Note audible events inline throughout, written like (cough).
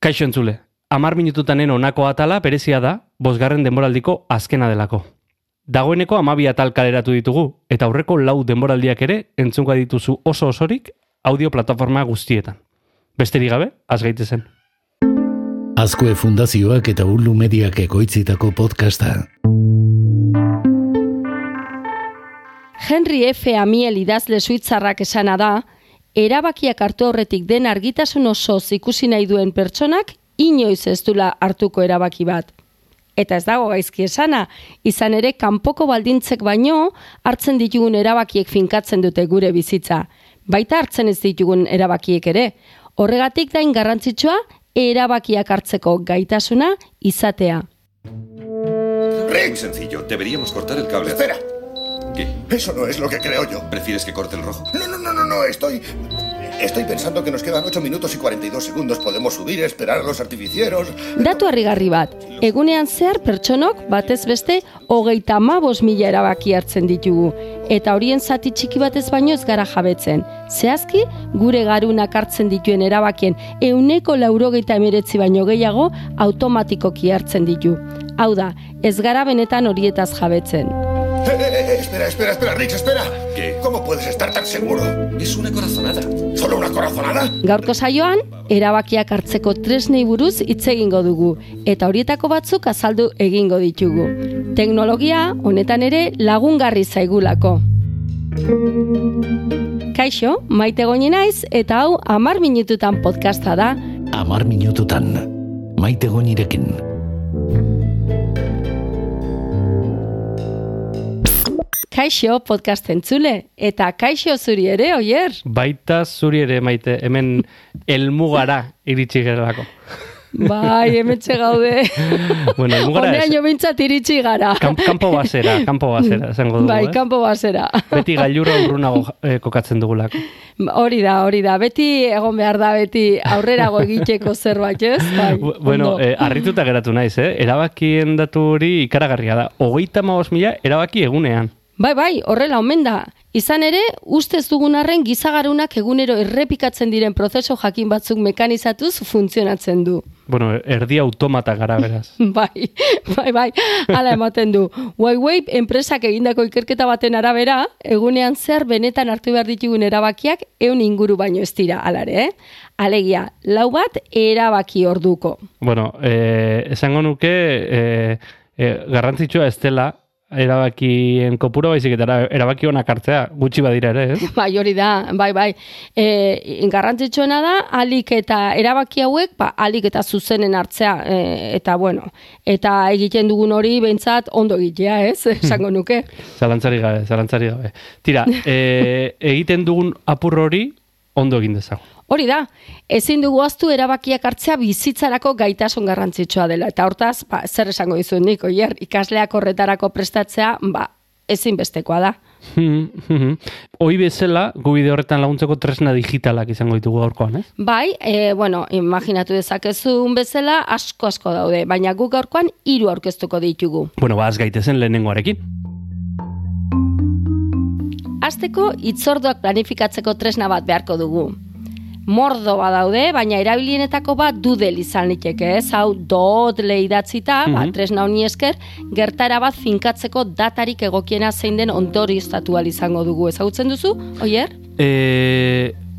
Kaixo entzule, amar minututanen onako atala berezia da, bosgarren denboraldiko azkena delako. Dagoeneko amabi atal kaleratu ditugu, eta aurreko lau denboraldiak ere entzunga dituzu oso osorik audio plataforma guztietan. Besterik gabe, az gaitezen. Azkue Fundazioak eta Ulu Mediak ekoitzitako podcasta. Henry F. Amiel idazle suitzarrak esana da, erabakiak hartu aurretik den argitasun oso ikusi nahi duen pertsonak inoiz ez dula hartuko erabaki bat. Eta ez dago gaizki esana, izan ere kanpoko baldintzek baino hartzen ditugun erabakiek finkatzen dute gure bizitza. Baita hartzen ez ditugun erabakiek ere. Horregatik dain garrantzitsua erabakiak hartzeko gaitasuna izatea. Rick, sencillo. Deberíamos cortar el cable. Espera, ¿Qué? eso no es lo que creo yo. ¿Prefieres que corte el rojo? No, no, no, no, no, estoy... Estoy pensando que nos quedan 8 minutos y 42 segundos. Podemos subir, esperar a los artificieros. Datu harrigarri bat, egunean zehar pertsonok batez beste hogeita amabos mila erabaki hartzen ditugu. Eta horien zati txiki batez baino ez gara jabetzen. Zehazki, gure garunak hartzen dituen erabakien euneko laurogeita emeretzi baino gehiago automatikoki hartzen ditu. Hau da, ez gara benetan horietaz jabetzen. Espera, espera, espera, Rix, espera. ¿Qué? ¿Cómo puedes estar tan seguro? Es una corazonada. ¿Solo una corazonada? Gaurko saioan, erabakiak hartzeko tresnei buruz hitz egingo dugu, eta horietako batzuk azaldu egingo ditugu. Teknologia, honetan ere, lagungarri zaigulako. Kaixo, maite goni naiz, eta hau amar minututan podcasta da, Amar minututan. Maite goinirekin. Kaixo podcast entzule, eta kaixo zuri ere, oier? Baita zuri ere maite, hemen elmugara iritsi gerelako. Bai, hemetxe gaude. (laughs) Bueno, elmugara ez, bintzat iritsi gara. kan, kanpo basera, kanpo basera, esango dugu, Bai, eh? kanpo basera. Beti gailurra urrunago eh, kokatzen dugulako. Hori da, hori da. Beti egon behar da, beti aurrerago egiteko zerbait, ez? Bai, Bu- Bueno, eh, harrituta geratu naiz, eh? Erabakien datu hori ikaragarria da. Hogeita maos mila erabaki egunean. Bai, bai, horrela omen da. Izan ere, ustez dugun arren gizagarunak egunero errepikatzen diren prozeso jakin batzuk mekanizatuz funtzionatzen du. Bueno, erdi automata gara beraz. (laughs) Bai, bai, bai, hala ematen du. Huawei enpresak egindako ikerketa baten arabera, egunean zer benetan hartu behar ditugun erabakiak eun inguru baino ez dira, alare, eh? Alegia, lau bat erabaki orduko. Bueno, eh, esango nuke eh, eh, garrantzitsua ez dela erabakien kopuro baizik eta era- erabaki onak hartzea, gutxi badira ere, ez? (laughs) Bai, hori da, bai, bai. E, garrantzitsuena da, alik eta erabaki hauek, ba, alik eta zuzenen hartzea, e, eta bueno, eta egiten dugun hori behintzat ondo egitea, ez, (laughs) esango nuke. Zalantzari gabe, zalantzari gabe. Tira, (laughs) eh, egiten dugun apur hori ondo egin dezago. Hori da, ezin dugu aztu erabakiak hartzea bizitzarako gaitasun garrantzitsua dela. Eta hortaz, ba, zer esango dizut nik, oier, ikasleak horretarako prestatzea, ba, ezinbestekoa da. Hoi bezala, gu bide horretan laguntzeko tresna digitalak izango ditugu gaurkoan, ez? Bai, e, bueno, imaginatu dezakezun bezala asko asko daude, baina guk gaurkoan hiru aurkeztuko ditugu. Bueno, ba, az gaitezen lehenengoarekin. Azteko itzorduak planifikatzeko tresna bat beharko dugu. Mordo badaude, baina erabilienetako bat dudel izan liteke, ez? Hau dot leidatzita, ba, tresna honi esker, gertara bat finkatzeko datarik egokiena zein den ondorioztatu ahal izango dugu. Ezagutzen duzu, oier? E,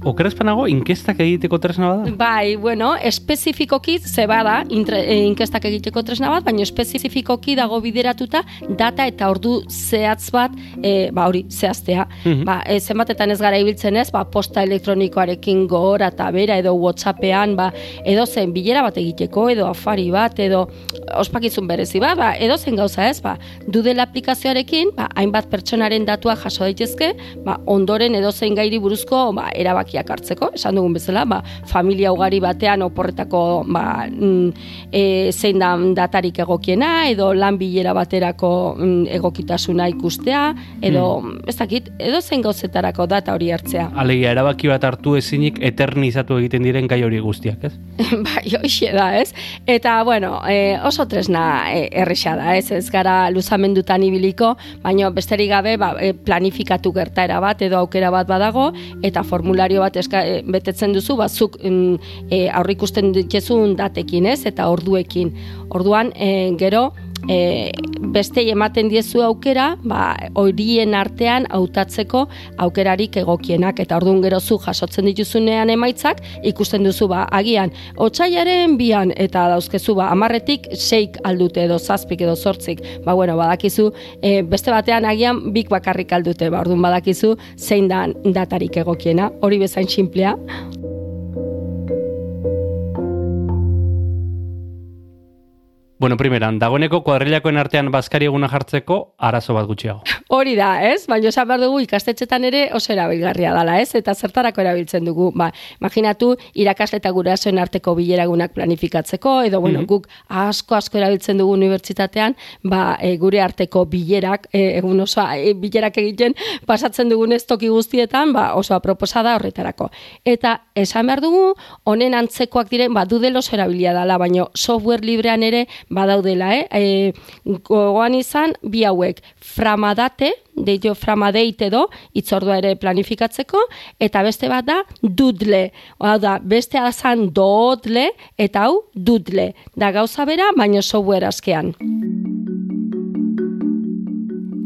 okerazpanago, inkestak egiteko tresna bada? Bai, bueno, espezifikoki ze bada intre, e, inkestak egiteko tresna bat, baina espezifikoki dago bideratuta data eta ordu zehatz bat, e, ba hori, zehaztea. Ba, e, zenbatetan ez gara ibiltzen ez, ba, posta elektronikoarekin gora eta bera, edo Whatsappean, ba, edo zen bilera bat egiteko, edo afari bat, edo ospakizun berezi bat, ba, edo zen gauza ez, ba, dudela aplikazioarekin, ba, hainbat pertsonaren datuak jaso daitezke, ba, ondoren edo zein gairi buruzko ba, erabakiak hartzeko, esan dugun bezala, ba, familia ugari batean oporretako ba, mm, e, zein da datarik egokiena, edo lan bilera baterako mm, egokitasuna ikustea, edo, ez dakit, edo zein gauzetarako data hori hartzea. Alegia, erabaki bat hartu ezinik eternizatu egiten diren gai hori guztiak, ez? (laughs) bai, hoxe da, ez? Eta, bueno, e, oso tresna e, erresa da, ez? Ez gara luzamendutan ibiliko, baina besterik gabe ba, e, planifikatu gertaera bat edo aukera bat badago, eta formulario formulario bat eska, e, betetzen duzu, bazuk mm, e, aurrikusten dituzun datekin, ez? Eta orduekin. Orduan, e, gero, e, beste ematen diezu aukera, ba, horien artean hautatzeko aukerarik egokienak. Eta orduan gerozu jasotzen dituzunean emaitzak ikusten duzu ba agian otsaiaren bian eta dauzkezu ba amarretik seik aldute edo zazpik edo zortzik. Ba bueno badakizu e, beste batean agian bik bakarrik aldute. Ba orduan badakizu zein da datarik egokiena. Hori bezain sinplea Bueno, primeran, dagoeneko kuadrilakoen artean bazkari eguna jartzeko arazo bat gutxiago. Hori da, ez? Baina esan behar dugu ikastetxetan ere oso erabilgarria dela, ez? Eta zertarako erabiltzen dugu. Ba, imaginatu, irakasle eta gurasoen arteko bileragunak planifikatzeko, edo, bueno, Mhm. guk asko asko erabiltzen dugu unibertsitatean, ba, e, gure arteko bilerak, e, egun oso e, bilerak egiten pasatzen dugun ez toki guztietan, ba, oso aproposa da horretarako. Eta esan behar dugu, honen antzekoak diren, ba, dudel oso erabilia dela, baina software librean ere badaudela, eh? E, gogoan izan, bi hauek, framadate, deio framadate edo, itzordua ere planifikatzeko, eta beste bat da, dudle. Hau da, beste azan dodle, eta hau, dudle. Da gauza bera, baina software askean.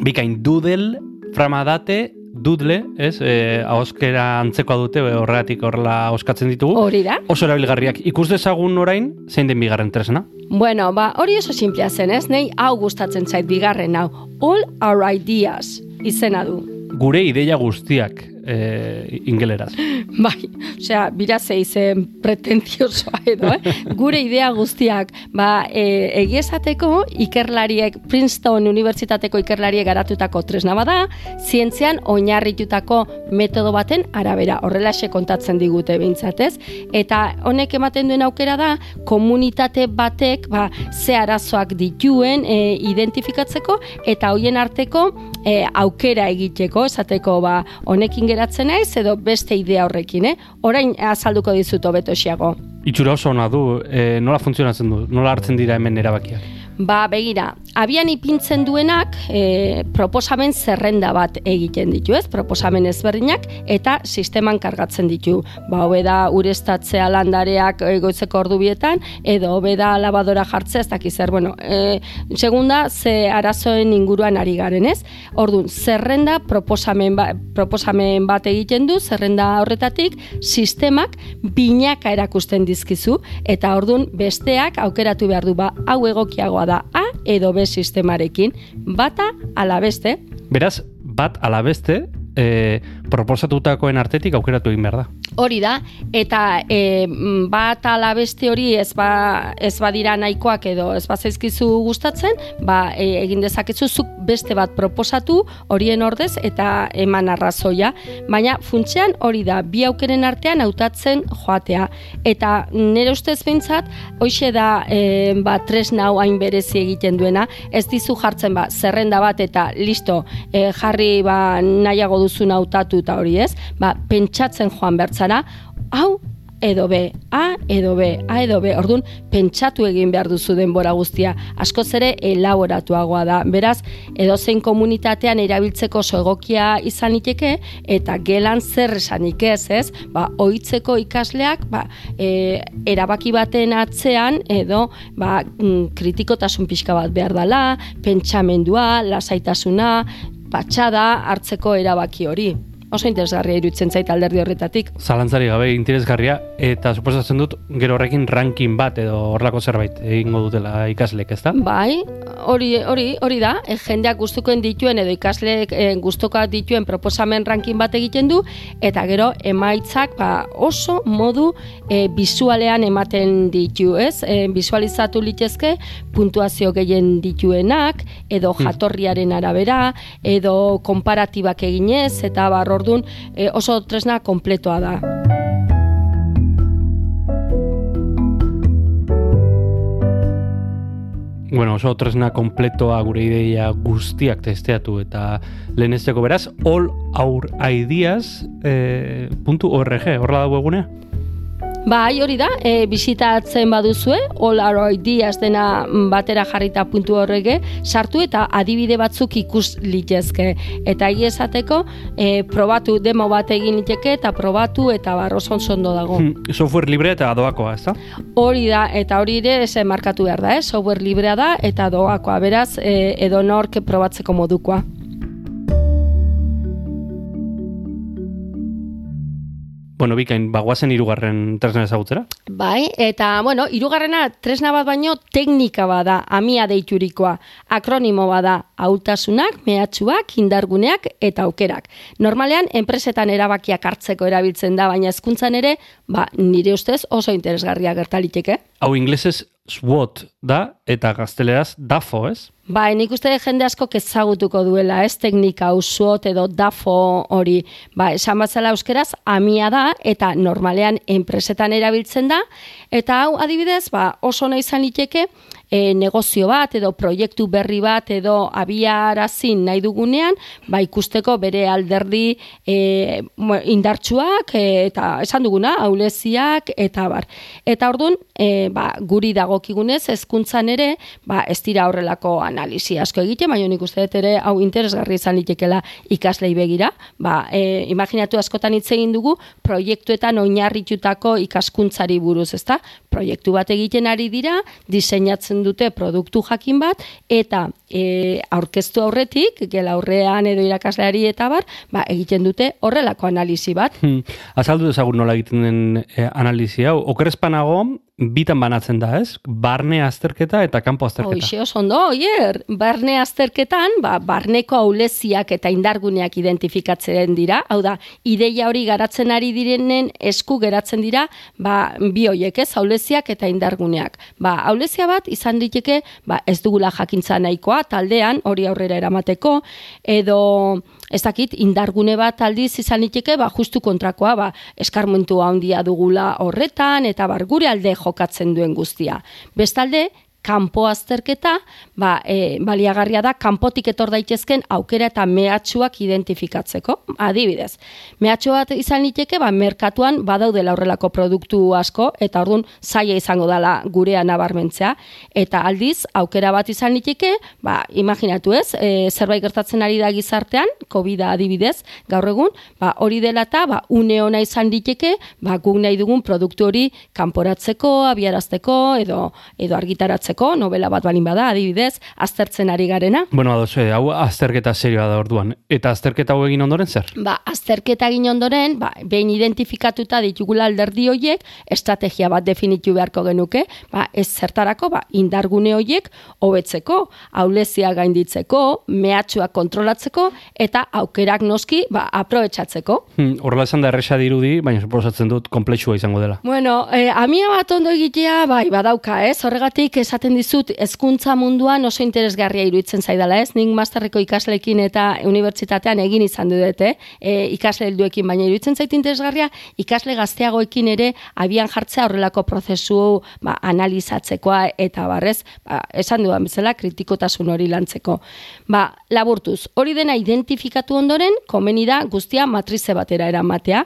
Bikain, dudel, framadate, dudle, ez? E, ahoskera antzekoa dute, horregatik horrela oskatzen ditugu. Hori da. Oso erabilgarriak. Ikus dezagun orain, zein den bigarren tresna? Bueno, ba, hori oso simplea zen, ez? Nei hau gustatzen zait bigarren hau. All our ideas izena du. Gure ideia guztiak e, ingeleraz. (laughs) Bai, osea, bira zeizen pretentiosoa edo, eh? (laughs) Gure idea guztiak, ba, e, egiesateko ikerlariek, Princeton Unibertsitateko ikerlariek garatutako tresna bada, zientzian oinarritutako metodo baten arabera, horrelaxe kontatzen digute behintzat, ez? Eta honek ematen duen aukera da, komunitate batek, ba, ze arazoak dituen e, identifikatzeko, eta hoien arteko e, aukera egiteko, esateko, ba, honekin geratzen naiz edo beste idea horrekin, eh? Orain azalduko dizut hobeto xiago. Itxura oso ona du, e, nola funtzionatzen du, nola hartzen dira hemen erabakiak. Ba, begira, abian ipintzen duenak e, proposamen zerrenda bat egiten ditu, ez? Proposamen ezberdinak eta sisteman kargatzen ditu. Ba, hobe da urestatzea landareak egoitzeko ordubietan edo hobe da labadora jartzea, ez dakiz zer, bueno, e, segunda ze arazoen inguruan ari garen, ez? Ordun, zerrenda proposamen, ba, proposamen bat egiten du, zerrenda horretatik sistemak binaka erakusten dizkizu eta ordun besteak aukeratu behar du ba hau egokiagoa da A edo B sistemarekin bata ala beste Beraz, bat ala beste, e, proposatutakoen artetik aukeratu egin behar da. Hori da, eta e, bat ala beste hori ez, ba, ez badira nahikoak edo ez bazaizkizu gustatzen, ba, e, egin dezakezu zuk beste bat proposatu horien ordez eta eman arrazoia. Baina funtsean hori da, bi aukeren artean hautatzen joatea. Eta nire ustez behintzat, hoxe da e, ba, tresna hau hain berezi egiten duena, ez dizu jartzen ba, zerrenda bat eta listo, e, jarri ba, nahiago duzun hautatu eta hori ez, ba, pentsatzen joan bertzara, hau edo B, A edo B, A edo B. Ordun pentsatu egin behar duzu denbora guztia. Askoz ere elaboratuagoa da. Beraz, edozein komunitatean erabiltzeko oso egokia izan liteke eta gelan zer esanik ez, ez? Ba, ohitzeko ikasleak, ba, e, erabaki baten atzean edo ba, mm, kritikotasun pixka bat behar dela, pentsamendua, lasaitasuna, patxada hartzeko erabaki hori. Oso interesgarria iruditzen zait alderdi horretatik. Zalantzari gabe interesgarria, eta suposatzen dut, gero horrekin ranking bat edo horrelako zerbait egingo dutela ikaslek, ezta? Bai, hori hori hori da, e, jendeak gustukoen dituen edo ikasleek e, gustukoak dituen proposamen ranking bat egiten du eta gero emaitzak ba, oso modu e, bisualean ematen ditu, ez? E, bisualizatu litezke puntuazio gehien dituenak edo jatorriaren arabera edo konparatibak eginez eta bar ordun e, oso tresna kompletoa da. Bueno, oso tresna kompletoa gure ideia guztiak testeatu eta lehenesteko beraz, all our ideas eh, horrela dago egunea? Bai, hori da, e, bisitatzen baduzue, Olaroid Diaz dena batera jarrita puntu horrege, sartu eta adibide batzuk ikus litezke. Eta egia esateko, e, probatu demo bat egin liteke eta probatu eta barroson sondo dago. Hmm, software libre eta doakoa, ez da? Hori da, eta hori ere ese markatu behar da, eh? software librea da eta doakoa, beraz, e, edo nork probatzeko modukoa. Bueno, bikain, bagoazen irugarren tresna ezagutzera? Bai, eta, bueno, irugarrena tresna bat baino teknika bada, amia deiturikoa. Akronimo bada, hautasunak, mehatxuak, indarguneak eta aukerak. Normalean, enpresetan erabakiak hartzeko erabiltzen da, baina hezkuntzan ere, ba, nire ustez oso interesgarria gertaliteke. Hau inglesez SWOT da, eta gazteleraz DAFO, ez? Bai, nik uste jende asko ezagutuko duela, ez teknika SWOT edo DAFO hori. Ba, esan batzela euskeraz, amia da, eta normalean enpresetan erabiltzen da, eta hau adibidez, ba, oso nahi izan liteke, e, negozio bat edo proiektu berri bat edo abiarazin nahi dugunean, ba ikusteko bere alderdi e, indartsuak e, eta esan duguna, auleziak eta bar. Eta ordun e, ba, guri dagokigunez hezkuntzan ere, ba ez dira horrelako analisi asko egite, baina nik uste dut ere hau interesgarri izan litekela ikaslei begira, ba e, imaginatu askotan hitz egin dugu proiektuetan oinarritutako ikaskuntzari buruz, ezta? Proiektu bat egiten ari dira, diseinatzen dute produktu jakin bat eta e, aurkeztu aurretik, gela aurrean edo irakasleari eta bar, ba, egiten dute horrelako analisi bat. Hmm. Azaldu dezagun nola egiten den e, analisi hau. Okerezpanago, bitan banatzen da, ez? Barne azterketa eta kanpo azterketa. Hoxe, oso ondo, oier, barne azterketan, ba, barneko auleziak eta indarguneak identifikatzen dira, hau da, ideia hori garatzen ari direnen esku geratzen dira, ba, bi hoiek, ez, auleziak eta indarguneak. Ba, aulezia bat, izan diteke, ba, ez dugula jakintza nahikoa, taldean, hori aurrera eramateko, edo ez dakit, indargune bat aldiz izan liteke, ba, justu kontrakoa, ba, eskarmentu handia dugula horretan, eta bar, gure alde jokatzen duen guztia. Bestalde, kanpo azterketa, ba, e, baliagarria da, kanpotik etor daitezken aukera eta mehatxuak identifikatzeko, adibidez. Mehatxu bat izan liteke, ba, merkatuan badaudela horrelako produktu asko, eta orduan zaila izango dela gurea nabarmentzea, eta aldiz, aukera bat izan liteke, ba, imaginatu ez, e, zerbait gertatzen ari da gizartean, covid adibidez, gaur egun, ba, hori dela eta, ba, une ona izan liteke, ba, guk nahi dugun produktu hori kanporatzeko, abiarazteko, edo, edo argitaratzeko, novela bat balin bada, adibidez, aztertzen ari garena. Bueno, ados, eh, hau azterketa serioa da orduan. Eta azterketa hau egin ondoren zer? Ba, azterketa egin ondoren, ba, behin identifikatuta ditugula alderdi hoiek, estrategia bat definitu beharko genuke, ba, ez zertarako, ba, indargune hoiek hobetzeko, aulezia gainditzeko, mehatxua kontrolatzeko, eta aukerak noski, ba, aprobetsatzeko. Hmm, horrela esan da erresa dirudi, baina suposatzen dut komplexua izango dela. Bueno, eh, amia bat ondo egitea, bai, badauka, ez? Horregatik esaten dizut hezkuntza munduan oso interesgarria iruditzen zaidala, ez? Nik masterreko ikasleekin eta unibertsitatean egin izan dut, eh? E, ikasle helduekin, baina iruditzen zait interesgarria ikasle gazteagoekin ere abian jartzea horrelako prozesu ba, analizatzekoa eta barrez, ba, esan duan bezala kritikotasun hori lantzeko. Ba, laburtuz, hori dena identifikatu ondoren, komeni da guztia matrize batera eramatea,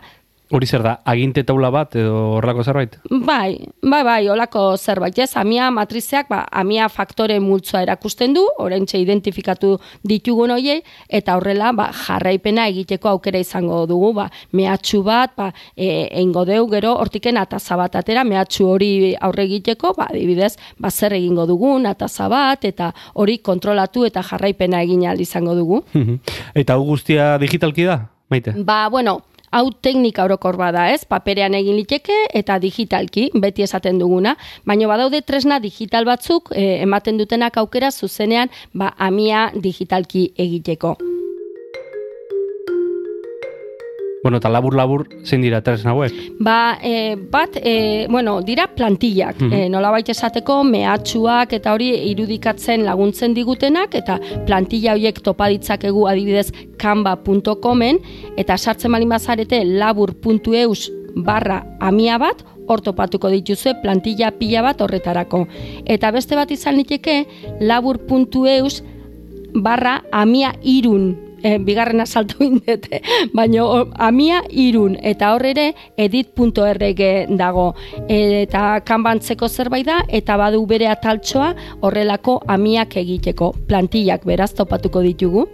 Hori zer da, aginte taula bat edo horrelako zerbait? Bai, bai, bai, holako zerbait, ez, amia matrizeak, ba, amia faktore multzoa erakusten du, orentxe identifikatu ditugun hoiei, eta horrela, ba, jarraipena egiteko aukera izango dugu, ba, mehatxu bat, ba, e, eingo deu, gero, hortiken ataza bat atera, mehatxu hori aurre egiteko, ba, dibidez, ba, zer egingo dugun, ataza bat, eta hori kontrolatu eta jarraipena egin izango dugu. eta hau guztia digitalki da, maite? Ba, bueno, hau teknika orokor bada, ez? Paperean egin liteke eta digitalki, beti esaten duguna, baina badaude tresna digital batzuk eh, ematen dutenak aukera zuzenean, ba amia digitalki egiteko. Bueno, eta labur-labur zein dira tresna hauek? Ba, e, bat, e, bueno, dira plantillak, mm -hmm. nola baita esateko, mehatxuak eta hori irudikatzen laguntzen digutenak, eta plantilla horiek topa ditzakegu adibidez canva.comen, eta sartzen malin bazarete labur.eus barra amia bat, hor topatuko dituzue plantilla pila bat horretarako. Eta beste bat izan liteke labur.eus barra amia irun e, bigarrena saltu indete, baina amia irun, eta hor ere edit.org dago, eta kanbantzeko zerbait da, eta badu bere ataltxoa horrelako amiak egiteko, plantillak beraz topatuko ditugu,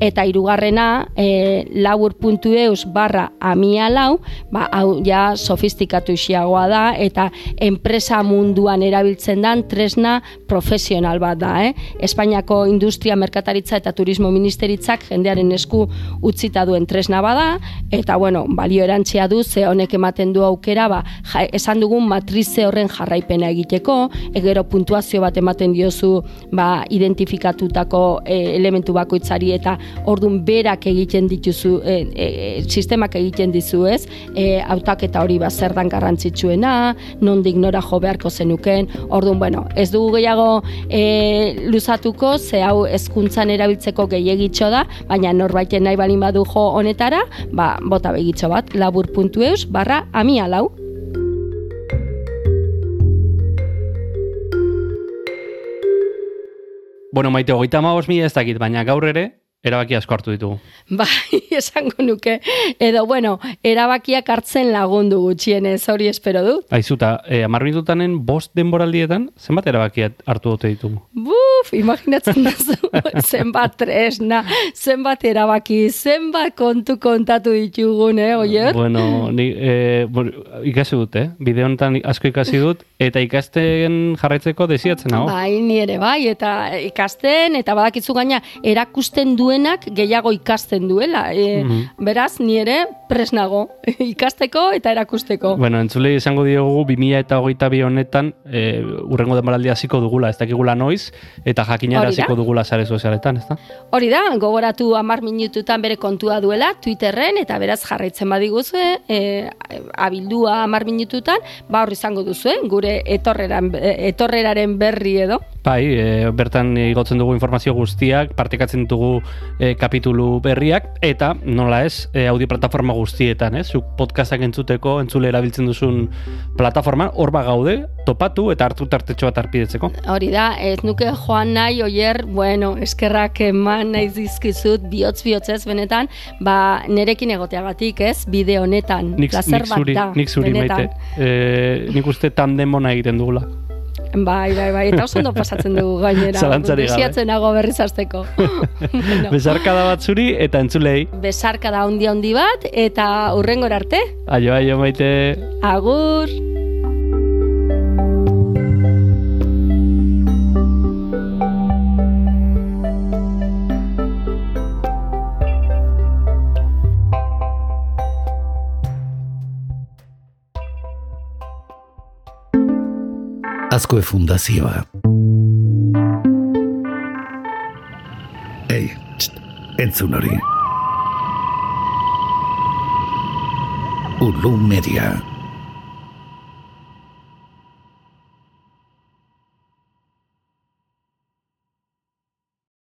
eta hirugarrena e, labur.eus barra amia lau, ba, hau ja sofistikatu isiagoa da, eta enpresa munduan erabiltzen dan tresna profesional bat da. Eh? Espainiako Industria, Merkataritza eta Turismo Ministeritzak jendearen esku utzita duen tresna bada, eta bueno, balio erantzia du, ze honek ematen du aukera, ba, ja, esan dugun matrize horren jarraipena egiteko, egero puntuazio bat ematen diozu ba, identifikatutako e, elementu bakoitzari eta ordun berak egiten dituzu, e, e, sistemak egiten dizu ez, e, hautaketa hori ba, zer dan garrantzitsuena, nondik nora jo beharko zenuken, ordun bueno, ez dugu gehiago e, luzatuko, ze hau hezkuntzan erabiltzeko gehiagitxo da, baina norbaiten nahi balin badu jo honetara, ba, bota begitxo bat, labur.eus barra amia lau. Bueno, maite, hogeita amabos mila ez dakit, baina gaur ere, erabaki asko hartu ditugu. Bai, (laughs) esango nuke. Edo, bueno, erabakiak hartzen lagundu gutxienez, hori espero dut. Aizuta, e, amar minututanen bost denboraldietan, zenbat erabaki hartu dute ditugu? Buf, imaginatzen (laughs) duzu, zenbat tresna, zenbat erabaki, zenbat kontu kontatu ditugun, eh, oier? Bueno, ni, e, bueno, ikasi dut, eh? Bide honetan asko ikasi dut, eta ikasten jarraitzeko desiatzen hau. Bai, ni ere bai, eta ikasten, eta badakizu gaina, erakusten duenak gehiago ikasten duela. E, Beraz, ni ere presnago, (laughs) ikasteko eta erakusteko. Bueno, entzule izango diogu 2000 eta hogeita bi honetan e, urrengo denboraldi hasiko dugula, ez dakigula noiz, eta jakinara Hori da. hasiko dugula sare sozialetan, ez da? Hori da, gogoratu amar minututan bere kontua duela Twitterren, eta beraz jarraitzen badiguzue, e, abildua amar minututan, ba hor izango duzue, gure etorreran, etorreraren berri edo. Bai, e, bertan igotzen dugu informazio guztiak, partekatzen ditugu e, kapitulu berriak, eta nola ez, e, audio plataforma guztietan, ez? Zuk podcastak entzuteko, entzule erabiltzen duzun plataforma, hor ba gaude, topatu eta hartu tartetxo bat arpidetzeko. Hori da, ez nuke joan nahi oier, bueno, eskerrak eman nahi dizkizut, bihotz bihotzez benetan, ba, nerekin egoteagatik, ez, bide honetan, Nik, plazer bat da, nik zuri benetan. maite. E, nik uste tandem ona egiten dugula. Bai, bai, bai, eta oso ondo pasatzen dugu gainera. Zalantzarik gabe. Nago berriz hasteko. (laughs) bueno, Bezarkada bat zuri eta entzulei. besarka da handi handi bat, eta urrengor arte, Aio, aio, maite. agur! Azkue Fundazioa. Ei, txt, entzun hori. Ulu Media.